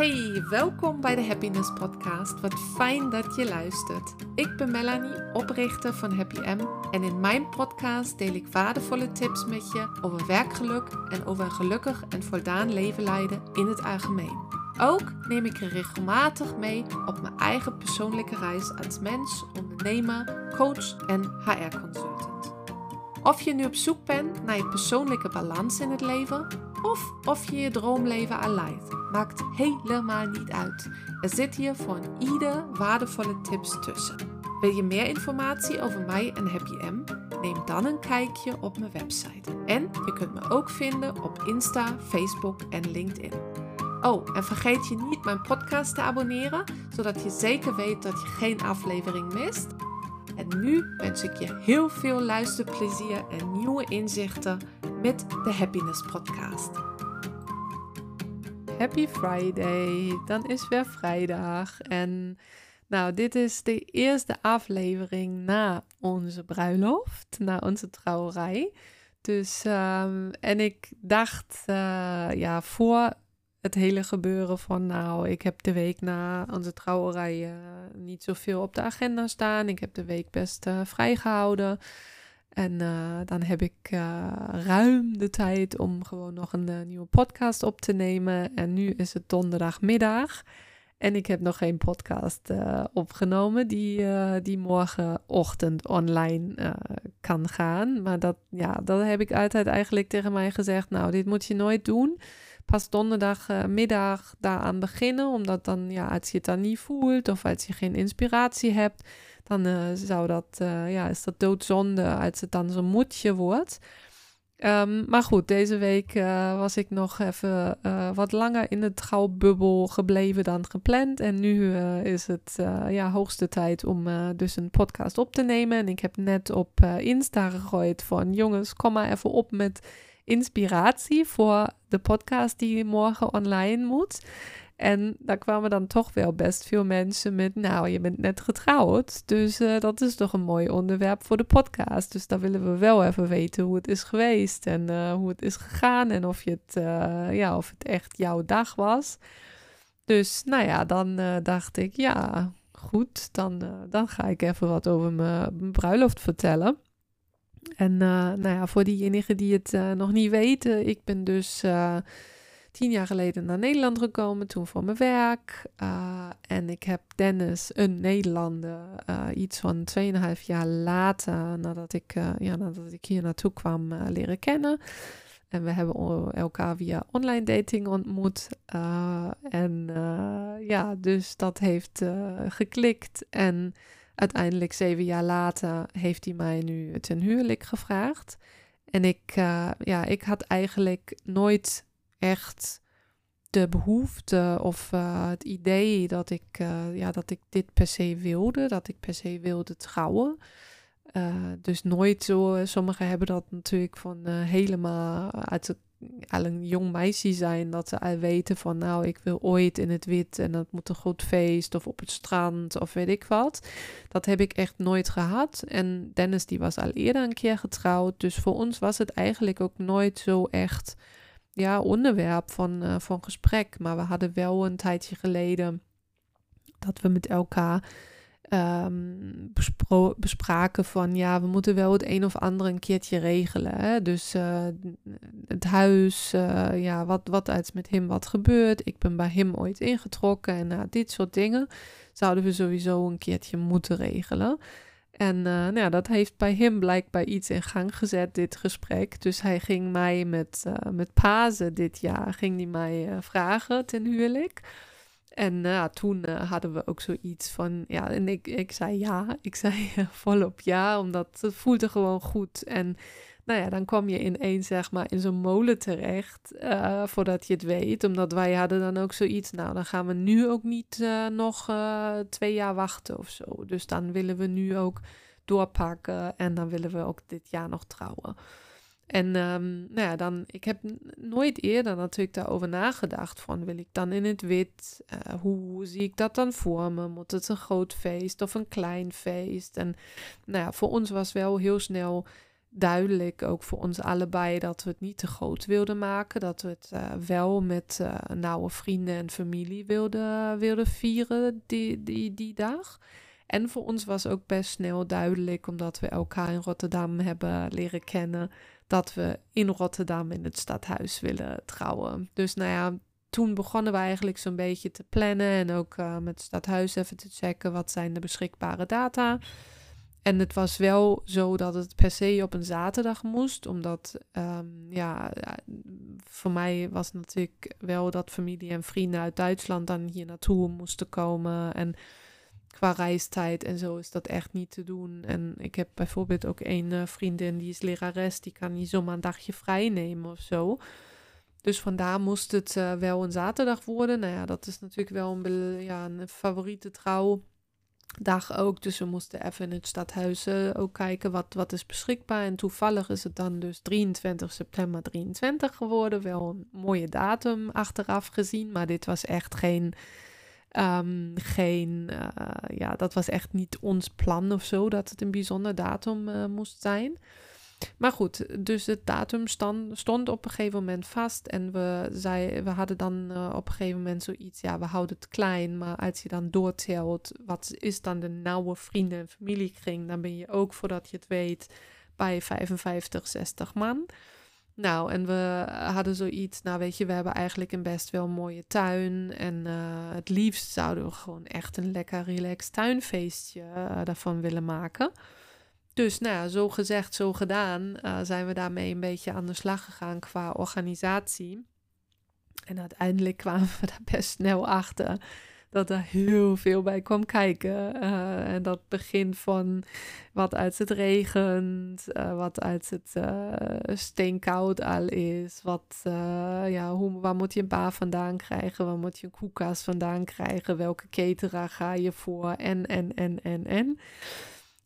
Hey, welkom bij de Happiness Podcast. Wat fijn dat je luistert. Ik ben Melanie, oprichter van Happy M. En in mijn podcast deel ik waardevolle tips met je over werkgeluk en over een gelukkig en voldaan leven leiden in het algemeen. Ook neem ik je regelmatig mee op mijn eigen persoonlijke reis als mens, ondernemer, coach en HR-consultant. Of je nu op zoek bent naar je persoonlijke balans in het leven, of of je je droomleven leidt, maakt helemaal niet uit. Er zit hier voor ieder waardevolle tips tussen. Wil je meer informatie over mij en Happy M? Neem dan een kijkje op mijn website. En je kunt me ook vinden op Insta, Facebook en LinkedIn. Oh, en vergeet je niet mijn podcast te abonneren, zodat je zeker weet dat je geen aflevering mist. En nu wens ik je heel veel luisterplezier en nieuwe inzichten met de Happiness Podcast. Happy Friday, dan is weer vrijdag. En nou, dit is de eerste aflevering na onze bruiloft, na onze trouwerij. Dus, um, en ik dacht, uh, ja, voor het hele gebeuren van, nou, ik heb de week na onze trouwerij uh, niet zoveel op de agenda staan. Ik heb de week best uh, vrijgehouden. En uh, dan heb ik ruim de tijd om gewoon nog een nieuwe podcast op te nemen. En nu is het donderdagmiddag. En ik heb nog geen podcast opgenomen die, die morgenochtend online kan gaan. Maar dat, ja, dat heb ik altijd eigenlijk tegen mij gezegd. Nou, dit moet je nooit doen pas donderdagmiddag uh, daaraan beginnen. Omdat dan, ja, als je het dan niet voelt of als je geen inspiratie hebt, dan uh, zou dat, uh, ja, is dat doodzonde als het dan zo'n moedje wordt. Um, maar goed, deze week was ik nog even wat langer in de trouwbubbel gebleven dan gepland. En nu is het ja, hoogste tijd om dus een podcast op te nemen. En ik heb net op Insta gegooid van jongens, kom maar even op met inspiratie voor de podcast die morgen online moet. En daar kwamen dan toch wel best veel mensen met, nou, je bent net getrouwd, dus uh, dat is toch een mooi onderwerp voor de podcast. Dus daar willen we wel even weten hoe het is geweest en uh, hoe het is gegaan en of, je het, uh, ja, of het echt jouw dag was. Dus nou ja, dan dacht ik, ja, goed, dan, dan ga ik even wat over mijn bruiloft vertellen. En uh, nou ja, voor diegenen die het uh, nog niet weten, ik ben dus uh, tien jaar geleden naar Nederland gekomen, toen voor mijn werk. en ik heb Dennis, een Nederlander, iets van 2,5 jaar later, nadat ik, ja, nadat ik hier naartoe kwam, leren kennen. En we hebben elkaar via online dating ontmoet. en ja, dus dat heeft geklikt. En uiteindelijk, zeven jaar later, heeft hij mij nu ten huwelijk gevraagd. En ik, uh, ja, ik had eigenlijk nooit echt de behoefte of uh, het idee dat ik, uh, ja, dat ik dit per se wilde, dat ik per se wilde trouwen. dus nooit zo, sommigen hebben dat natuurlijk van helemaal uit het al een jong meisje zijn, dat ze al weten van nou, ik wil ooit in het wit en dat moet een goed feest of op het strand of weet ik wat. Dat heb ik echt nooit gehad. En Dennis die was al eerder een keer getrouwd, dus voor ons was het eigenlijk ook nooit zo echt ja, onderwerp van, uh, van gesprek. Maar we hadden wel een tijdje geleden dat we met elkaar um, bespraken van ja, we moeten wel het een of ander een keertje regelen. Hè? Dus uh, het huis, uh, ja, wat, wat is met hem wat gebeurt. Ik ben bij hem ooit ingetrokken en uh, dit soort dingen zouden we sowieso een keertje moeten regelen. En nou ja, dat heeft bij hem blijkbaar iets in gang gezet, dit gesprek. Dus hij ging mij met, met Pasen dit jaar, ging hij mij vragen ten huwelijk. En uh, toen uh, hadden we ook zoiets van, ja, en ik, ik zei ja, ik zei uh, volop ja, omdat het voelde gewoon goed. En nou ja, dan kwam je ineens, zeg maar, in zo'n molen terecht, voordat je het weet. Omdat wij hadden dan ook zoiets, nou, dan gaan we nu ook niet nog twee jaar wachten of zo. Dus dan willen we nu ook doorpakken en dan willen we ook dit jaar nog trouwen. En um, nou ja, dan, ik heb nooit eerder natuurlijk daarover nagedacht van wil ik dan in het wit? Uh, hoe zie ik dat dan voor me? Moet het een groot feest of een klein feest? En nou ja, voor ons was wel heel snel duidelijk, ook voor ons allebei, dat we het niet te groot wilden maken. Dat we het uh, wel met uh, nauwe vrienden en familie wilden, wilden vieren die, die, die dag. En voor ons was ook best snel duidelijk, omdat we elkaar in Rotterdam hebben leren kennen, dat we in Rotterdam in het stadhuis willen trouwen. Dus nou ja, toen begonnen we eigenlijk zo'n beetje te plannen en ook uh, met het stadhuis even te checken wat zijn de beschikbare data. En het was wel zo dat het per se op een zaterdag moest, omdat um, ja, voor mij was natuurlijk wel dat familie en vrienden uit Duitsland dan hier naartoe moesten komen. En qua reistijd en zo is dat echt niet te doen. En ik heb bijvoorbeeld ook een uh, vriendin die is lerares, die kan niet zomaar een dagje vrij nemen of zo. Dus vandaar moest het uh, wel een zaterdag worden. Nou ja, dat is natuurlijk wel een, ja, een favoriete trouwdag ook. Dus we moesten even in het stadhuis uh, ook kijken wat, wat is beschikbaar. En toevallig is het dan dus 23 september 23 geworden. Wel een mooie datum achteraf gezien. Maar dit was echt geen Um, geen, uh, ja, dat was echt niet ons plan of zo, dat het een bijzonder datum uh, moest zijn. Maar goed, dus het datum stand, stond op een gegeven moment vast. En we, zei, we hadden dan uh, op een gegeven moment zoiets, ja, we houden het klein. Maar als je dan doortelt, wat is dan de nauwe vrienden- en familiekring? Dan ben je ook, voordat je het weet, bij 55, 60 man. Nou, en we hadden zoiets, nou weet je, we hebben eigenlijk een best wel mooie tuin. En uh, het liefst zouden we gewoon echt een lekker relaxed tuinfeestje uh, daarvan willen maken. Dus nou ja, zo gezegd, zo gedaan, zijn we daarmee een beetje aan de slag gegaan qua organisatie. En uiteindelijk kwamen we daar best snel achter dat er heel veel bij kwam kijken. Uh, en dat begint van wat uit het regent, uh, wat uit het uh, steenkoud al is, wat, ja, hoe, waar moet je een baar vandaan krijgen, waar moet je een koelkast vandaan krijgen, welke cateraar ga je voor en, en, en, en, en.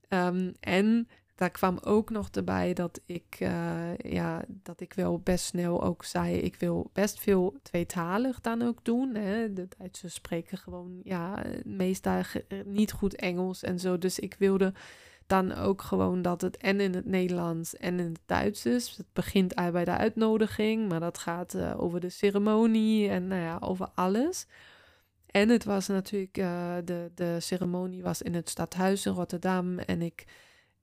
Um, en daar kwam ook nog erbij dat ik, uh, ja, dat ik wel best snel ook zei, ik wil best veel tweetalig dan ook doen. Hè. De Duitsers spreken gewoon, ja, meestal niet goed Engels en zo. Dus ik wilde dan ook gewoon dat het en in het Nederlands en in het Duits is. Het begint al bij de uitnodiging, maar dat gaat uh, over de ceremonie en nou ja, over alles. En het was natuurlijk, de, de ceremonie was in het stadhuis in Rotterdam en ik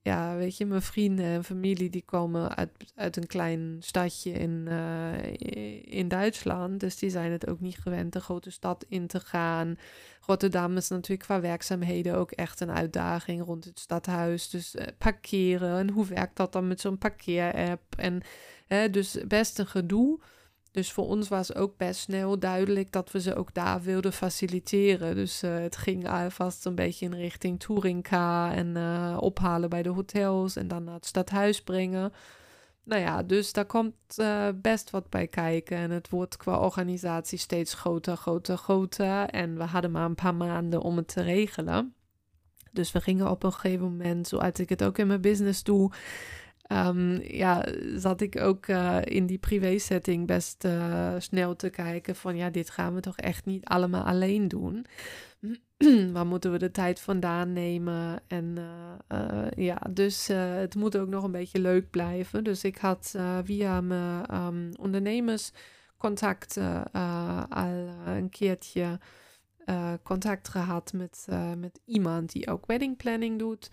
ja, weet je, mijn vrienden en familie die komen uit, uit een klein stadje in, uh, in Duitsland. Dus die zijn het ook niet gewend de grote stad in te gaan. Rotterdam is natuurlijk qua werkzaamheden ook echt een uitdaging rond het stadhuis. Dus uh, parkeren en hoe werkt dat dan met zo'n parkeerapp? En dus best een gedoe. Dus voor ons was ook best snel duidelijk dat we ze ook daar wilden faciliteren. Dus uh, het ging alvast een beetje in richting touringcar en uh, ophalen bij de hotels en dan naar het stadhuis brengen. Nou ja, dus daar komt best wat bij kijken. En het wordt qua organisatie steeds groter, groter, groter. En we hadden maar een paar maanden om het te regelen. Dus we gingen op een gegeven moment, zoals ik het ook in mijn business doe, um, ja, zat ik ook uh, in die privé-setting best uh, snel te kijken van ja, dit gaan we toch echt niet allemaal alleen doen. Waar moeten we de tijd vandaan nemen? En uh, ja, dus het moet ook nog een beetje leuk blijven. Dus ik had via mijn um, ondernemerscontact al een keertje contact gehad met, met iemand die ook wedding planning doet.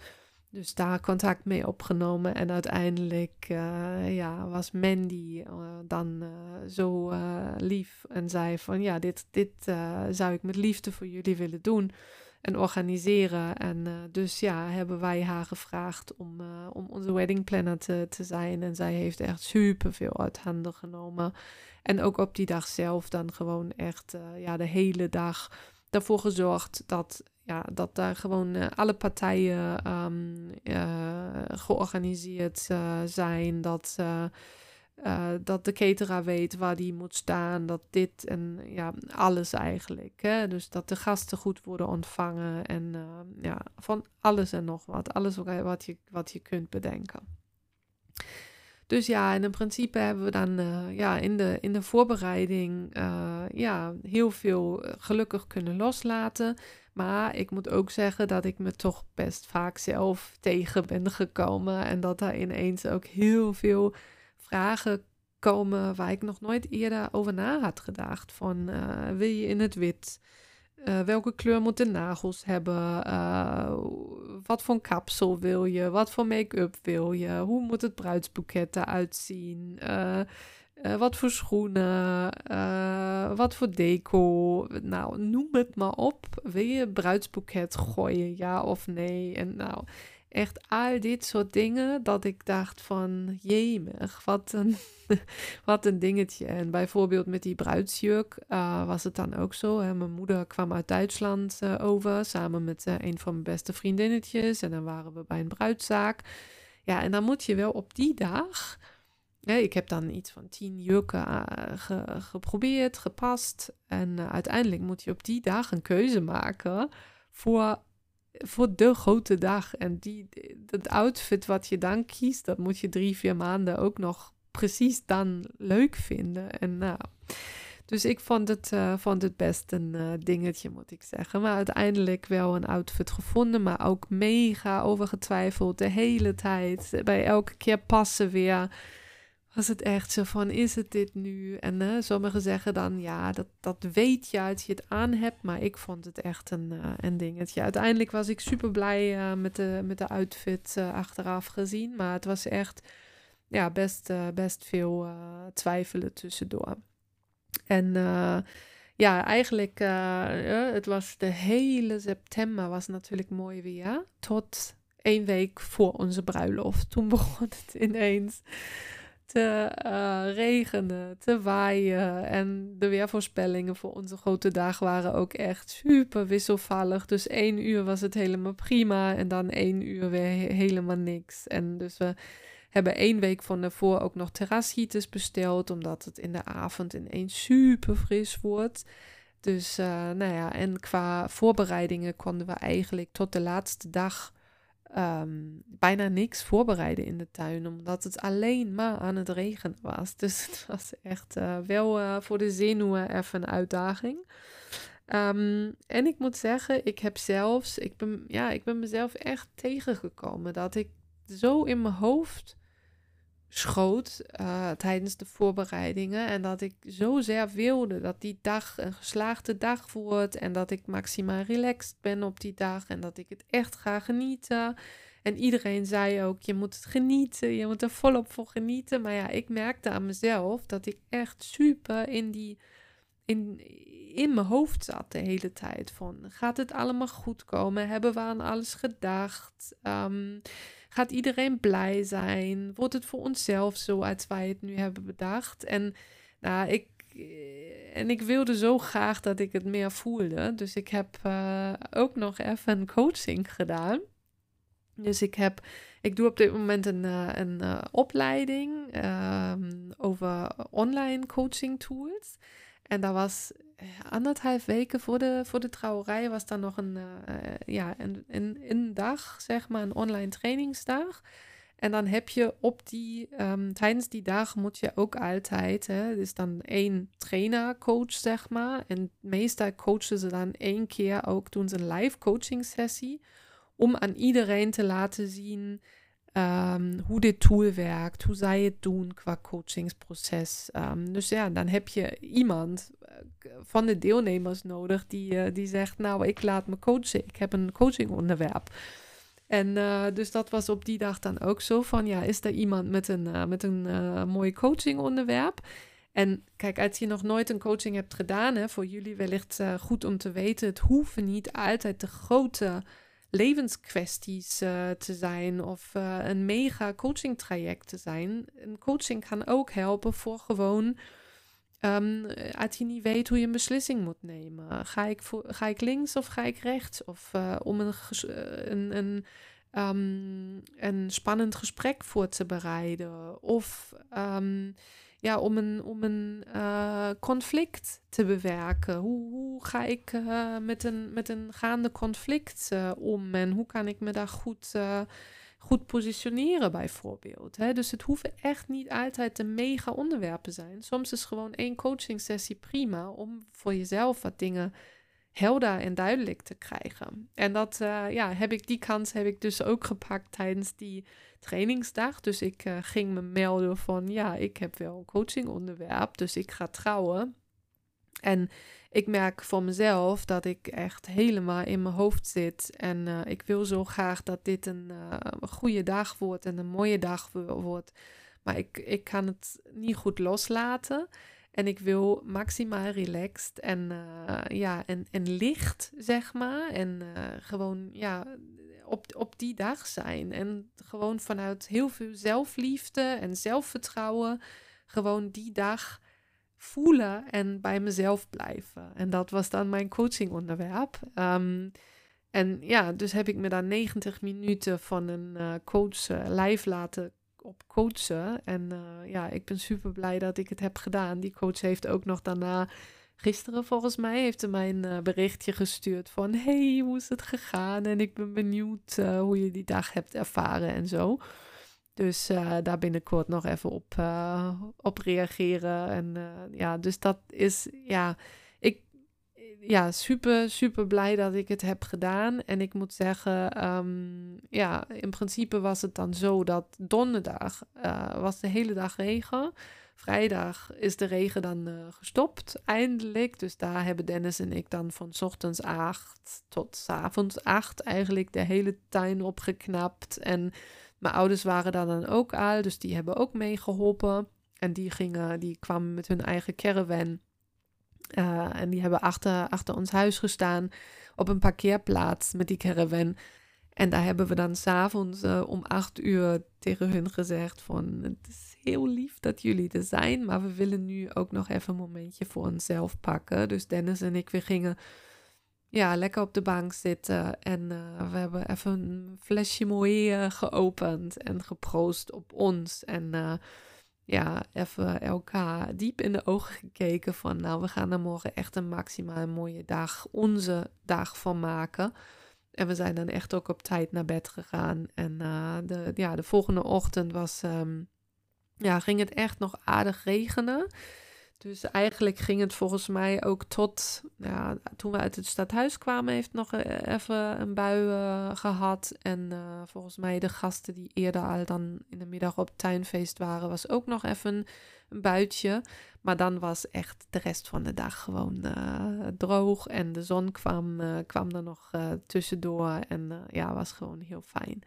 Dus daar contact mee opgenomen. En uiteindelijk uh, ja, was Mandy uh, dan uh, zo lief en zei van ja, dit, dit zou ik met liefde voor jullie willen doen en organiseren. En dus ja, hebben wij haar gevraagd om, om onze wedding planner te, te zijn. En zij heeft echt super veel uit handen genomen. En ook op die dag zelf dan gewoon echt ja, de hele dag ervoor gezorgd dat ja, dat daar gewoon uh, alle partijen um, uh, georganiseerd uh, zijn. Dat, dat de cateraar weet waar die moet staan. Dat dit en ja, alles eigenlijk. Hè? Dus dat de gasten goed worden ontvangen. En ja, van alles en nog wat. Alles wat je, wat je kunt bedenken. Dus ja, in principe hebben we dan ja, in, de, in de voorbereiding ja, heel veel gelukkig kunnen loslaten. Maar ik moet ook zeggen dat ik me toch best vaak zelf tegen ben gekomen. En dat daar ineens ook heel veel vragen komen waar ik nog nooit eerder over na had gedacht. Van uh, wil je in het wit? Uh, welke kleur moet de nagels hebben? Uh, wat voor kapsel wil je? Wat voor make-up wil je? Hoe moet het bruidsboeket eruit zien? Wat voor schoenen? wat voor deco? Nou, noem het maar op. Wil je bruidsboeket gooien? Ja of nee? En nou, echt al dit soort dingen dat ik dacht van jemig, wat een, wat een dingetje. En bijvoorbeeld met die bruidsjurk uh, was het dan ook zo. Hè? Mijn moeder kwam uit Duitsland over samen met een van mijn beste vriendinnetjes. En dan waren we bij een bruidszaak. Ja, en dan moet je wel op die dag... ik heb dan iets van tien jurken ge, geprobeerd, gepast. En uiteindelijk moet je op die dag een keuze maken voor voor de grote dag. En die, dat outfit wat je dan kiest, dat moet je drie, vier maanden ook nog precies dan leuk vinden. En nou, dus ik vond het, uh, vond het best een dingetje, moet ik zeggen. Maar uiteindelijk wel een outfit gevonden, maar ook mega overgetwijfeld de hele tijd. Bij elke keer passen weer was het echt zo van, is het dit nu? En sommigen zeggen dan, ja, dat, dat weet je als je het aan hebt. Maar ik vond het echt een, uh, dingetje. Uiteindelijk was ik super blij uh, met, de, met de outfit achteraf gezien. Maar het was echt ja, best, best veel twijfelen tussendoor. En ja, eigenlijk, het was de hele september was natuurlijk mooi weer. Tot één week voor onze bruiloft. Toen begon het ineens te uh, regenen, te waaien. En de weervoorspellingen voor onze grote dag waren ook echt super wisselvallig. Dus één uur was het helemaal prima en dan één uur weer helemaal niks. En dus we hebben één week van daarvoor ook nog terrasheaters besteld, omdat het in de avond ineens super fris wordt. Dus uh, nou ja, en qua voorbereidingen konden we eigenlijk tot de laatste dag um, bijna niks voorbereiden in de tuin, omdat het alleen maar aan het regenen was. Dus het was echt uh, wel uh, voor de zenuwen even een uitdaging. Um, en ik moet zeggen, ik heb zelfs, ik ben, ja, ik ben mezelf echt tegengekomen dat ik zo in mijn hoofd schoot uh, tijdens de voorbereidingen. En dat ik zo zeer wilde dat die dag een geslaagde dag wordt. En dat ik maximaal relaxed ben op die dag. En dat ik het echt ga genieten. En iedereen zei ook, je moet het genieten. Je moet er volop voor genieten. Maar ja, ik merkte aan mezelf dat ik echt super in die... In, in mijn hoofd zat de hele tijd van, gaat het allemaal goed komen? Hebben we aan alles gedacht? Um, Gaat iedereen blij zijn? Wordt het voor onszelf zo als wij het nu hebben bedacht? En nou, ik, eh, en ik wilde zo graag dat ik het meer voelde. Dus ik heb uh, ook nog even coaching gedaan. Dus ik heb, ik doe op dit moment een, uh, een opleiding um, over online coaching tools. En dat was eh, anderhalf weken voor de, voor de trouwerij was dan nog een, uh, ja, een, een, een dag, zeg maar, een online trainingsdag. En dan heb je op die, um, tijdens die dag moet je ook altijd, hè, dus dan één trainer, coach, zeg maar. En meestal coachen ze dan één keer ook, doen ze een live coaching sessie. Om aan iedereen te laten zien um, hoe dit tool werkt, hoe zij het doen qua coachingsproces. Um, dus ja, dan heb je iemand eh, van de deelnemers nodig die, uh, die zegt, nou, ik laat me coachen, ik heb een coachingonderwerp. En uh, dus dat was op die dag dan ook zo van, ja, is er iemand met een, met een mooi coachingonderwerp? En kijk, als je nog nooit een coaching hebt gedaan, hè, voor jullie wellicht goed om te weten, het hoeven niet altijd de grote levenskwesties uh, te zijn of uh, een mega coaching traject te zijn. Een coaching kan ook helpen voor gewoon um, als je niet weet hoe je een beslissing moet nemen. Ga ik, voor, ga ik links of ga ik rechts? Of uh, om een, een, een, um, een spannend gesprek voor te bereiden. Of um, ja, om een, om een uh, conflict te bewerken. Hoe, ga ik uh, met, een, met een gaande conflict uh, om en hoe kan ik me daar goed, goed positioneren, bijvoorbeeld? Hè? Dus het hoeven echt niet altijd de mega onderwerpen zijn. Soms is gewoon één coaching sessie prima om voor jezelf wat dingen helder en duidelijk te krijgen. En dat, ja, heb ik, die kans heb ik dus ook gepakt tijdens die trainingsdag. Dus ik ging me melden van, ja, ik heb wel een coachingonderwerp, dus ik ga trouwen. En ik merk voor mezelf dat ik echt helemaal in mijn hoofd zit. En uh, ik wil zo graag dat dit een, uh, goede dag wordt en een mooie dag wordt. Maar ik, ik kan het niet goed loslaten. En ik wil maximaal relaxed en, uh, ja, en, en licht, zeg maar. En gewoon ja, op, op die dag zijn. En gewoon vanuit heel veel zelfliefde en zelfvertrouwen. Gewoon die dag voelen en bij mezelf blijven. En dat was dan mijn coachingonderwerp. Um, en ja, dus heb ik me daar 90 minuten van een uh, coach live laten op coachen. En uh, ja, ik ben super blij dat ik het heb gedaan. Die coach heeft ook nog daarna, gisteren volgens mij, heeft hij mij een berichtje gestuurd van... Hey, hoe is het gegaan? En ik ben benieuwd hoe je die dag hebt ervaren en zo. Dus daar binnenkort nog even op, op reageren. En ja, dus dat is, ja, ja, super, super blij dat ik het heb gedaan. En ik moet zeggen, um, ja, in principe was het dan zo dat donderdag was de hele dag regen. Vrijdag is de regen dan gestopt, eindelijk. Dus daar hebben Dennis en ik dan van ochtends acht tot avonds acht eigenlijk de hele tuin opgeknapt. En mijn ouders waren daar dan ook al, dus die hebben ook meegeholpen. En die, gingen, die kwamen met hun eigen caravan. Uh, en die hebben achter, achter ons huis gestaan op een parkeerplaats met die caravan. En daar hebben we dan s'avonds uh, om acht uur tegen hun gezegd van... Het is heel lief dat jullie er zijn, maar we willen nu ook nog even een momentje voor onszelf pakken. Dus Dennis en ik, we gingen ja, lekker op de bank zitten. En uh, we hebben even een flesje moe geopend en geproost op ons. En ja, even elkaar diep in de ogen gekeken van... nou, we gaan er morgen echt een maximaal mooie dag, onze dag van maken. En we zijn dan echt ook op tijd naar bed gegaan. En uh, de, ja, de volgende ochtend was, um, ja, ging het echt nog aardig regenen... Dus eigenlijk ging het volgens mij ook tot, ja, toen we uit het stadhuis kwamen, heeft nog eh, even een bui uh, gehad. En uh, volgens mij de gasten die eerder al dan in de middag op tuinfeest waren, was ook nog even een, een buitje. Maar dan was echt de rest van de dag gewoon droog en de zon kwam, kwam er nog tussendoor en ja, was gewoon heel fijn.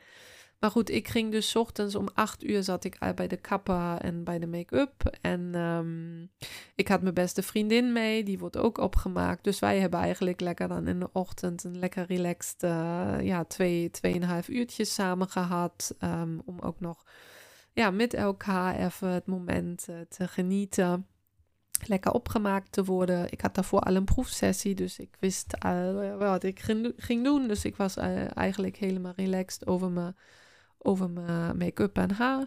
Maar goed, ik ging dus ochtends om acht uur zat ik bij de kapper en bij de make-up. En um, ik had mijn beste vriendin mee, die wordt ook opgemaakt. Dus wij hebben eigenlijk lekker dan in de ochtend een lekker relaxed, uh, ja, twee, tweeënhalf uurtjes samen gehad. Um, om ook nog ja, met elkaar even het moment uh, te genieten lekker opgemaakt te worden. Ik had daarvoor al een proefsessie, dus ik wist al wat ik ging doen. Dus ik was eigenlijk helemaal relaxed over mijn over mijn make-up en haar.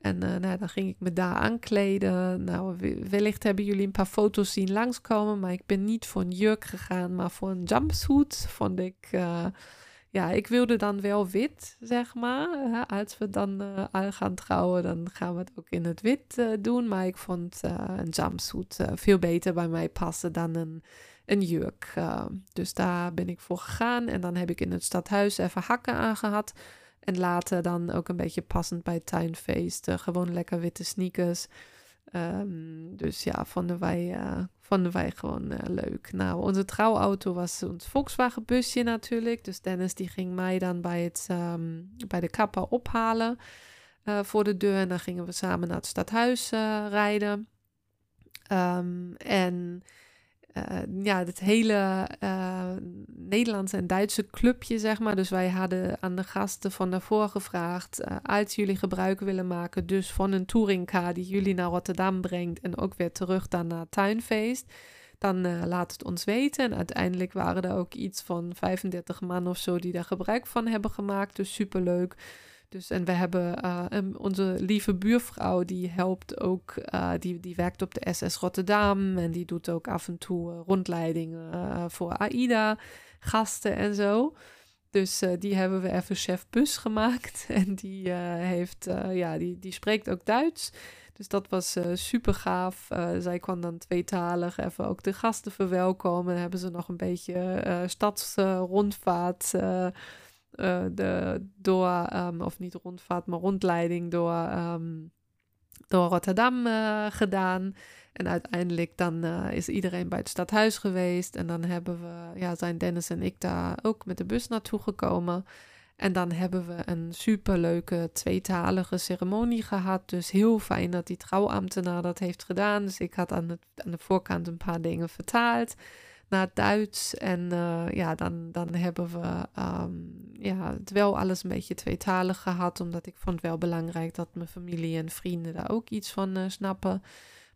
En uh, nou, dan ging ik me daar aankleden. Nou, wellicht hebben jullie een paar foto's zien langskomen, maar ik ben niet voor een jurk gegaan, maar voor een jumpsuit. Vond ik, uh, ja, ik wilde dan wel wit, zeg maar. als we dan uh, al gaan trouwen, dan gaan we het ook in het wit doen. Maar ik vond een jumpsuit veel beter bij mij passen dan een, een jurk. dus daar ben ik voor gegaan. En dan heb ik in het stadhuis even hakken aangehad. En later dan ook een beetje passend bij tuinfeesten. Gewoon lekker witte sneakers. Um, dus ja, vonden wij, uh, vonden wij gewoon uh, leuk. Nou, onze trouwauto was ons Volkswagen busje natuurlijk. Dus Dennis die ging mij dan bij, het, um, bij de kapper ophalen uh, voor de deur. En dan gingen we samen naar het stadhuis rijden. Um, en uh, ja, het hele uh, Nederlandse en Duitse clubje, zeg maar. Dus wij hadden aan de gasten van daarvoor gevraagd, als jullie gebruik willen maken, dus van een touringcar die jullie naar Rotterdam brengt en ook weer terug dan naar tuinfeest, dan laat het ons weten. En uiteindelijk waren er ook iets van 35 man of zo die daar gebruik van hebben gemaakt. Dus superleuk. Dus en we hebben uh, onze lieve buurvrouw, die helpt ook, uh, die, die werkt op de SS Rotterdam en die doet ook af en toe uh, rondleidingen voor AIDA, gasten en zo. Dus die hebben we even chef bus gemaakt en die heeft, ja, die, die spreekt ook Duits. Dus dat was super gaaf. zij kwam dan tweetalig even ook de gasten verwelkomen. Dan hebben ze nog een beetje stadsrondvaart de, door, um, of niet rondvaart, maar rondleiding door, um, door Rotterdam gedaan. En uiteindelijk dan uh, is iedereen bij het stadhuis geweest. En dan hebben we, ja, zijn Dennis en ik daar ook met de bus naartoe gekomen. En dan hebben we een superleuke tweetalige ceremonie gehad. Dus heel fijn dat die trouwambtenaar dat heeft gedaan. Dus ik had aan, het, aan de voorkant een paar dingen vertaald naar Duits. En uh, ja, dan, dan hebben we um, ja, het wel alles een beetje tweetalig gehad. Omdat ik vond wel belangrijk dat mijn familie en vrienden daar ook iets van uh, snappen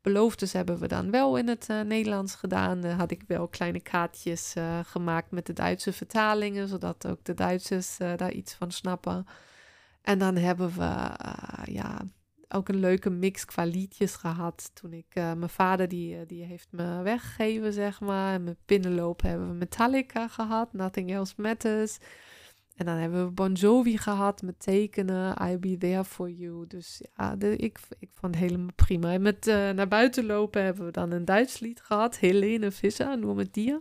beloftes hebben we dan wel in het uh, Nederlands gedaan. Had ik wel kleine kaartjes gemaakt met de Duitse vertalingen, zodat ook de Duitsers daar iets van snappen. En dan hebben we ja, ook een leuke mix qua liedjes gehad. Toen ik, mijn vader die, die heeft me weggegeven, zeg maar. En mijn binnenloop hebben we Metallica gehad, Nothing Else Matters. En dan hebben we Bon Jovi gehad met tekenen, I'll be there for you. Dus ja, ik, ik vond het helemaal prima. En met uh, naar buiten lopen hebben we dan een Duits lied gehad, Helene Visser, noem het dier.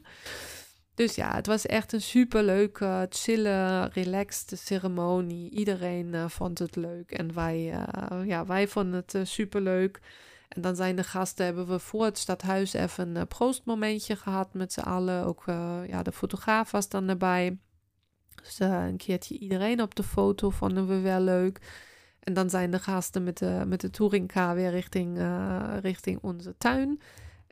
Dus ja, het was echt een superleuke, chille, relaxed ceremonie. Iedereen uh, vond het leuk en wij, uh, ja, wij vonden het uh, superleuk. En dan zijn de gasten, hebben we voor het stadhuis even een proostmomentje gehad met z'n allen. Ook ja, de fotograaf was dan erbij. Dus een keertje iedereen op de foto vonden we wel leuk. En dan zijn de gasten met de, met de touringcar weer richting, richting onze tuin.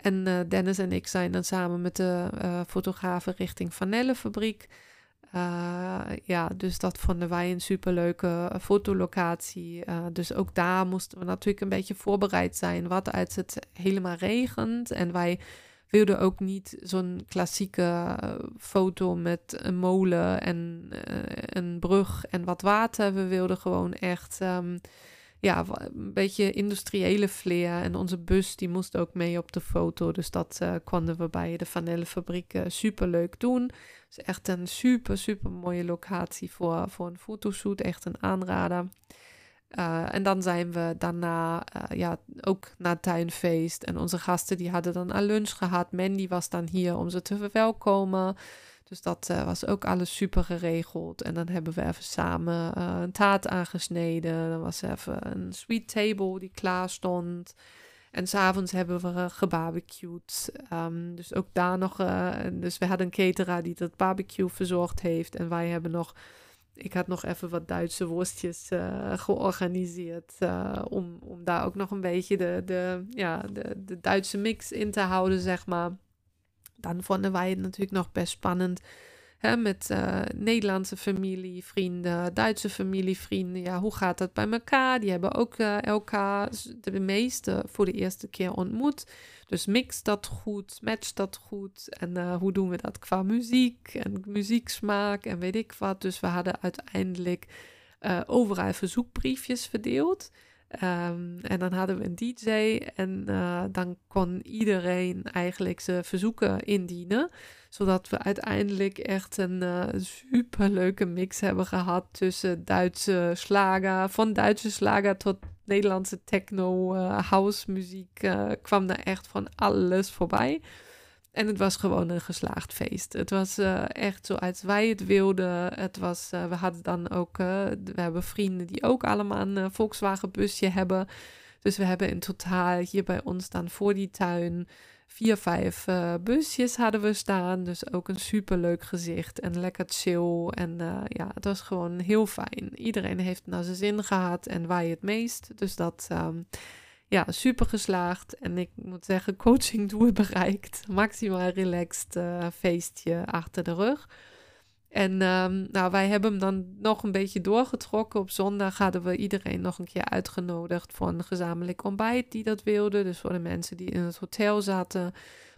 En uh, Dennis en ik zijn dan samen met de fotografen richting Vanellenfabriek. ja, dus dat vonden wij een superleuke fotolocatie. dus ook daar moesten we natuurlijk een beetje voorbereid zijn. Wat als het helemaal regent en wij wilde ook niet zo'n klassieke eh, foto met een molen en uh, een brug en wat water. We wilden gewoon echt um, ja, een beetje industriële flair. En onze bus die moest ook mee op de foto. Dus dat konden we bij de Vanellenfabriek uh, super leuk doen. Is echt een super, super mooie locatie voor, voor een fotoshoot. Echt een aanrader. Uh, en dan zijn we daarna uh, ja, ook naar het tuinfeest. En onze gasten die hadden dan een lunch gehad. Mandy was dan hier om ze te verwelkomen. Dus dat uh, was ook alles super geregeld. En dan hebben we even samen een taart aangesneden. Dan was er even een sweet table die klaar stond. En s'avonds hebben we gebarbecued. Um, dus ook daar nog. dus we hadden een cateraar die dat barbecue verzorgd heeft. En wij hebben nog ik had nog even wat Duitse worstjes georganiseerd. Om, om daar ook nog een beetje de, de, ja, de, de Duitse mix in te houden, zeg maar. Dan vonden wij het natuurlijk nog best spannend. Hè, met uh, Nederlandse familie, vrienden, Duitse familie, vrienden. Ja, hoe gaat dat bij elkaar? Die hebben ook elkaar de meeste voor de eerste keer ontmoet. Dus mix dat goed, match dat goed. En uh, hoe doen we dat qua muziek en muzieksmaak en weet ik wat. Dus we hadden uiteindelijk overal verzoekbriefjes verdeeld. Um, en dan hadden we een DJ en uh, dan kon iedereen eigenlijk zijn verzoeken indienen. Zodat we uiteindelijk echt een uh, superleuke mix hebben gehad tussen Duitse slager, van Duitse slager tot Nederlandse techno, uh, house muziek kwam er echt van alles voorbij. En het was gewoon een geslaagd feest. Het was uh, echt zoals wij het wilden. Het was, we hadden dan ook, we hebben vrienden die ook allemaal een Volkswagen busje hebben. Dus we hebben in totaal hier bij ons dan voor die tuin vier, vijf busjes hadden we staan. Dus ook een superleuk gezicht en lekker chill. En ja, het was gewoon heel fijn. Iedereen heeft naar zijn zin gehad en wij het meest. Dus dat, um, ja, super geslaagd. En ik moet zeggen, coaching doel bereikt. Maximaal relaxed uh, feestje achter de rug. En um, nou, wij hebben hem dan nog een beetje doorgetrokken. Op zondag hadden we iedereen nog een keer uitgenodigd voor een gezamenlijk ontbijt die dat wilde. Dus voor de mensen die in het hotel zaten,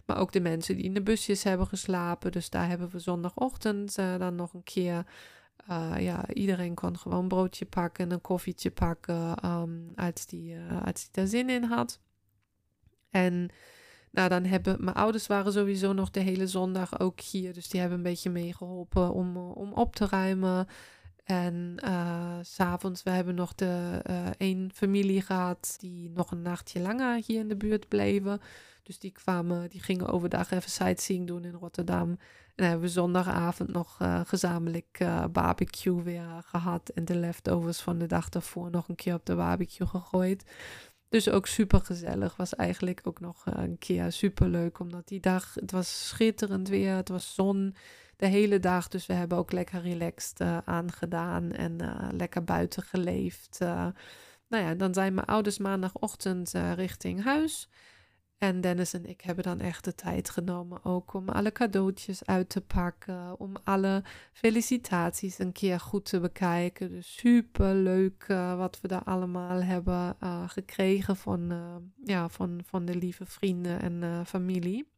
maar ook de mensen die in de busjes hebben geslapen. Dus daar hebben we zondagochtend uh, dan nog een keer. Uh, ja, iedereen kon gewoon broodje pakken en een koffietje pakken um, als, die, uh, als die daar zin in had. En nou, dan hebben mijn ouders waren sowieso nog de hele zondag ook hier. Dus die hebben een beetje meegeholpen om, om op te ruimen. En uh, s'avonds, we hebben nog de uh, één familie gehad die nog een nachtje langer hier in de buurt bleven. Dus die kwamen, die gingen overdag even sightseeing doen in Rotterdam. En dan hebben we zondagavond nog uh, gezamenlijk barbecue weer gehad. En de leftovers van de dag daarvoor nog een keer op de barbecue gegooid. Dus ook super gezellig. Was eigenlijk ook nog een keer super leuk. Omdat die dag, het was schitterend weer. Het was zon de hele dag. Dus we hebben ook lekker relaxed uh, aangedaan en lekker buiten geleefd. Nou ja, dan zijn mijn ouders maandagochtend richting huis. En Dennis en ik hebben dan echt de tijd genomen ook om alle cadeautjes uit te pakken. Om alle felicitaties een keer goed te bekijken. Dus super leuk wat we daar allemaal hebben gekregen van, ja, van, van de lieve vrienden en familie.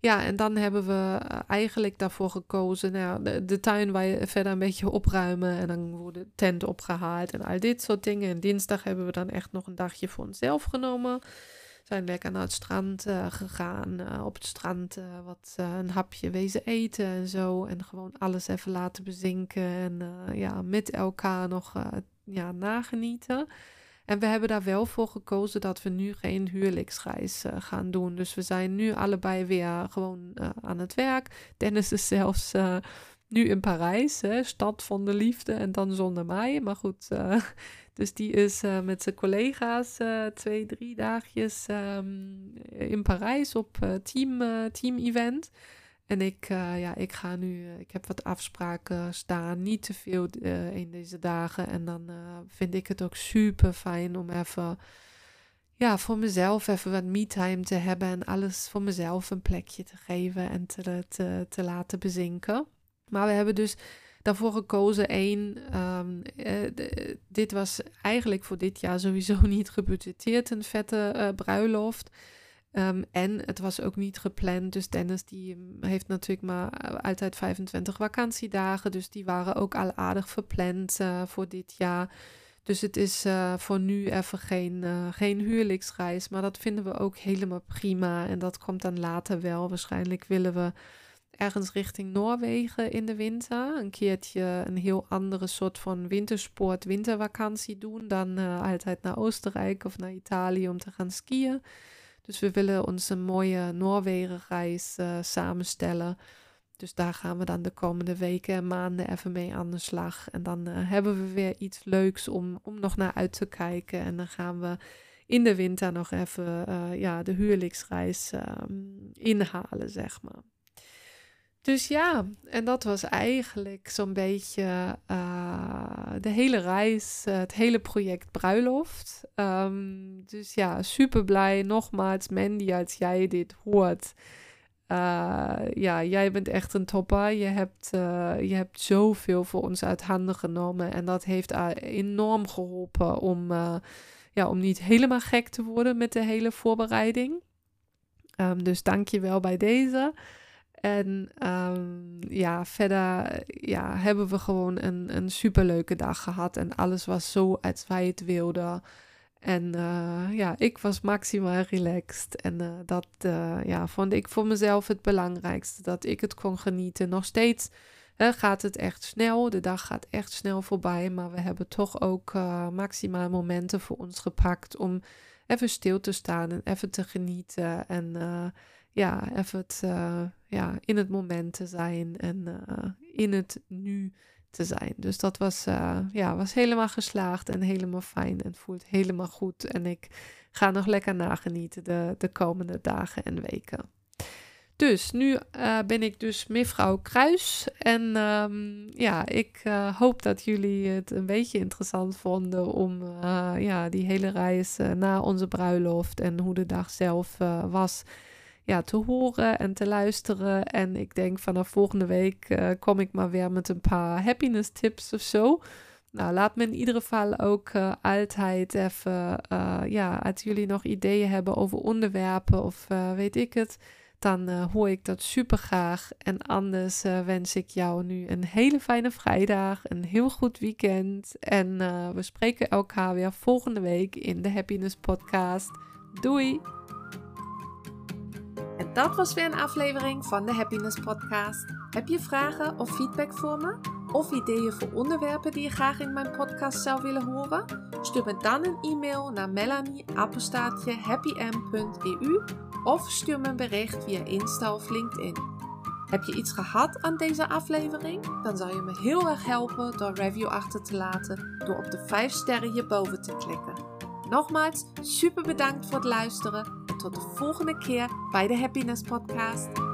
Ja, en dan hebben we eh, eigenlijk daarvoor gekozen. Nou, de, de, tuin je verder een beetje opruimen. En dan wordt de tent opgehaald en al dit soort dingen. En dinsdag hebben we dan echt nog een dagje voor onszelf genomen. Zijn lekker naar het strand uh, gegaan. Uh, op het strand uh, wat een hapje wezen eten en zo. En gewoon alles even laten bezinken. En ja, met elkaar nog ja, nagenieten. En we hebben daar wel voor gekozen dat we nu geen huwelijksreis gaan doen. Dus we zijn nu allebei weer gewoon aan het werk. Dennis is zelfs nu in Parijs, hè, stad van de liefde en dan zonder mij. Maar goed, dus die is met zijn collega's twee, drie dagjes um, in Parijs op team, team event. En ik, ja, ik ga nu, ik heb wat afspraken staan, niet te veel in deze dagen. En dan vind ik het ook super fijn om even, ja, voor mezelf even wat me-time te hebben. En alles voor mezelf een plekje te geven en te, te, te laten bezinken. Maar we hebben dus daarvoor gekozen. één, um, dit was eigenlijk voor dit jaar sowieso niet gebudgeteerd, een vette bruiloft. Um, en het was ook niet gepland. Dus Dennis die mm, heeft natuurlijk maar eh, altijd 25 vakantiedagen. Dus die waren ook al aardig verpland voor dit jaar. Dus het is voor nu even geen, geen huwelijksreis. Maar dat vinden we ook helemaal prima. En dat komt dan later wel. Waarschijnlijk willen we ergens richting Noorwegen in de winter. Een keertje een heel andere soort van wintersport, wintervakantie doen. Dan altijd naar Oostenrijk of naar Italië om te gaan skiën. Dus we willen onze mooie Noorwegen-reis uh, samenstellen. Dus daar gaan we dan de komende weken en maanden even mee aan de slag. En dan uh, hebben we weer iets leuks om, om nog naar uit te kijken. En dan gaan we in de winter nog even ja, de huwelijksreis um, inhalen, zeg maar. Dus ja, en dat was eigenlijk zo'n beetje uh, de hele reis, uh, het hele project Bruiloft. Um, dus ja, super blij. Nogmaals, Mandy, als jij dit hoort. Uh, ja, jij bent echt een topper. Je hebt, je hebt zoveel voor ons uit handen genomen. En dat heeft enorm geholpen om, ja, om niet helemaal gek te worden met de hele voorbereiding. Um, dus dank je wel bij deze. En um, ja, verder ja, hebben we gewoon een, een superleuke dag gehad. En alles was zo als wij het wilden. En uh, ja, ik was maximaal relaxed. En uh, dat uh, ja, vond ik voor mezelf het belangrijkste. Dat ik het kon genieten. Nog steeds gaat het echt snel. De dag gaat echt snel voorbij. Maar we hebben toch ook maximaal momenten voor ons gepakt. Om even stil te staan en even te genieten. En ja, even het, uh, ja, in het moment te zijn en uh, in het nu te zijn. Dus dat was, uh, ja, was helemaal geslaagd en helemaal fijn en voelt helemaal goed. En ik ga nog lekker nagenieten de, de komende dagen en weken. Dus nu ben ik dus mevrouw Kruis. En um, ja, ik hoop dat jullie het een beetje interessant vonden om ja, die hele reis na onze bruiloft en hoe de dag zelf was ja, te horen en te luisteren. En ik denk vanaf volgende week uh, kom ik maar weer met een paar happiness tips of zo. Nou, laat me in ieder geval ook altijd even, uh, ja, als jullie nog ideeën hebben over onderwerpen of weet ik het, dan hoor ik dat super graag. En anders wens ik jou nu een hele fijne vrijdag, een heel goed weekend. En we spreken elkaar weer volgende week in de Happiness Podcast. Doei! Dat was weer een aflevering van de Happiness Podcast. Heb je vragen of feedback voor me? of ideeën voor onderwerpen die je graag in mijn podcast zou willen horen? Stuur me dan een e-mail naar melanie.happym.eu of stuur me een bericht via Insta of LinkedIn. Heb je iets gehad aan deze aflevering? Dan zou je me heel erg helpen door review achter te laten door op de 5 sterren hierboven te klikken. Nogmaals, super bedankt voor het luisteren en tot de volgende keer bij de Happiness Podcast.